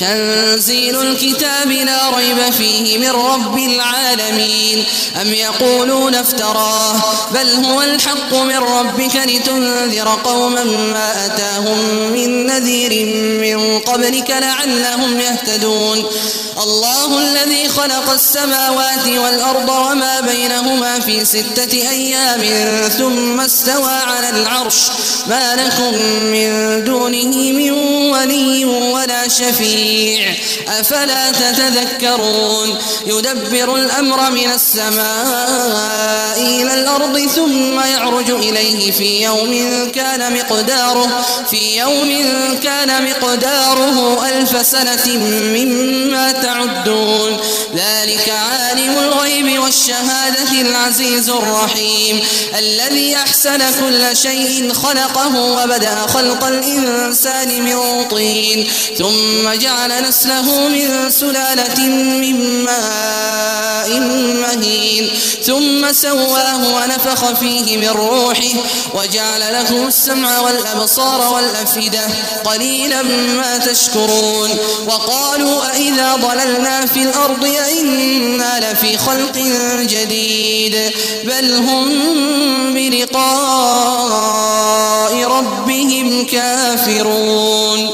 تنزيل الكتاب لا ريب فيه من رب العالمين. أم يقولون افتراه بل هو الحق من ربك لتنذر قوما ما أتاهم من نذير من قبلك لعلهم يهتدون. الله الذي خلق السماوات والأرض وما بينهما في ستة أيام ثم استوى على العرش. ما لكم من دونه من ولي ولا شفيع. أفلا تتذكرون؟ يدبر الأمر من السماء إلى الأرض ثم يعرج إليه في يوم كان مقداره في يوم كان مقداره ألف سنة مما تعدون. ذلك عالم الغيب والشهادة العزيز الرحيم. الذي أحسن كل شيء خلقه وبدأ خلق الإنسان من طين ثم جعل نسله من سلالة من ماء مهين. ثم سواه ونفخ فيه من روحه وجعل لكم السمع والأبصار والأفئدة. قليلا ما تشكرون. وقالوا أئذا ضللنا في الأرض أئنا لفي خلق جديد. بل هم بلقاء ربهم كافرون.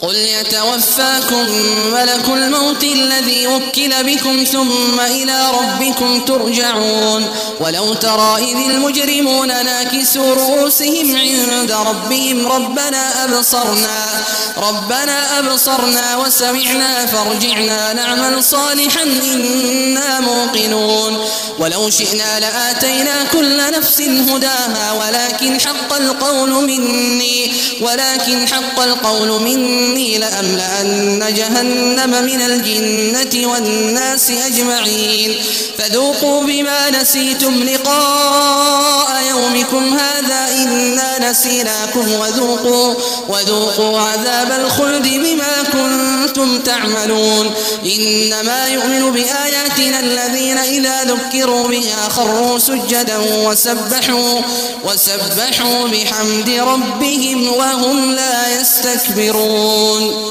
قل يتوفاكم ملك الموت الذي وكل بكم ثم إلى ربكم ترجعون. ولو ترى إذ المجرمون ناكسوا رؤوسهم عند ربهم ربنا أبصرنا ربنا أبصرنا وسمعنا فارجعنا نعمل صالحا إنا موقنون. ولو شئنا لآتينا كل نفس هداها ولكن حق القول مني ولكن حق القول مني لأملأن جهنم من الجنة والناس أجمعين. فذوقوا بما نسيتم لقاء يومكم هذا إنا نسيناكم. وذوقوا وذوقوا عذاب الخلد بما كنتم تعملون. إنما يؤمن بآياتنا الذين إذا ذكروا بها خروا سجدا وسبحوا وسبحوا بحمد ربهم وهم لا يستكبرون.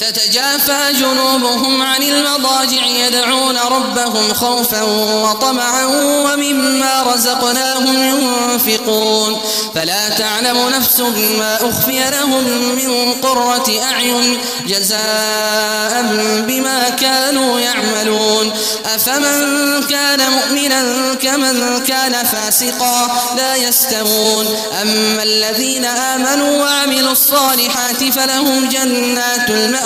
تتجافى جنوبهم عن المضاجع يدعون ربهم خوفا وطمعا ومما رزقناهم ينفقون. فلا تعلم نفس ما أخفي لهم من قرة أعين جزاء بما كانوا يعملون. أفمن كان مؤمنا كمن كان فاسقا لا يستوون. أما الذين آمنوا وعملوا الصالحات فلهم جنات المأوى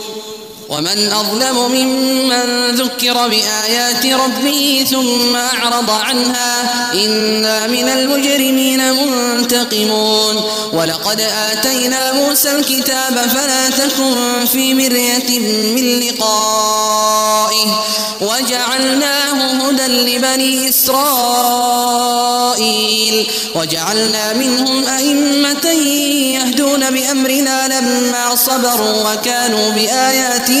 ومن أظلم ممن ذكر بآيات ربه ثم أعرض عنها إنا من المجرمين منتقمون. ولقد آتينا موسى الكتاب فلا تكن في مرية من لقائه وجعلناه هدى لبني إسرائيل. وجعلنا منهم أئمة يهدون بأمرنا لما صبروا وكانوا بآياتنا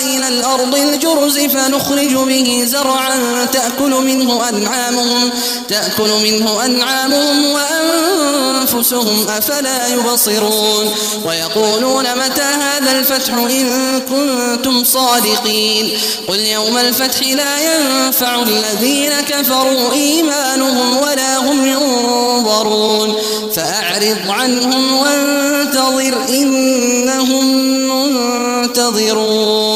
إلى الأرض الجرز فنخرج به زرعا تأكل منه أنعامهم تأكل منه أنعامهم وأنفسهم أفلا يبصرون. ويقولون متى هذا الفتح إن كنتم صادقين؟ قل يوم الفتح لا ينفع الذين كفروا إيمانهم ولا هم ينظرون. فأعرض عنهم وانتظر إنهم منتظرون.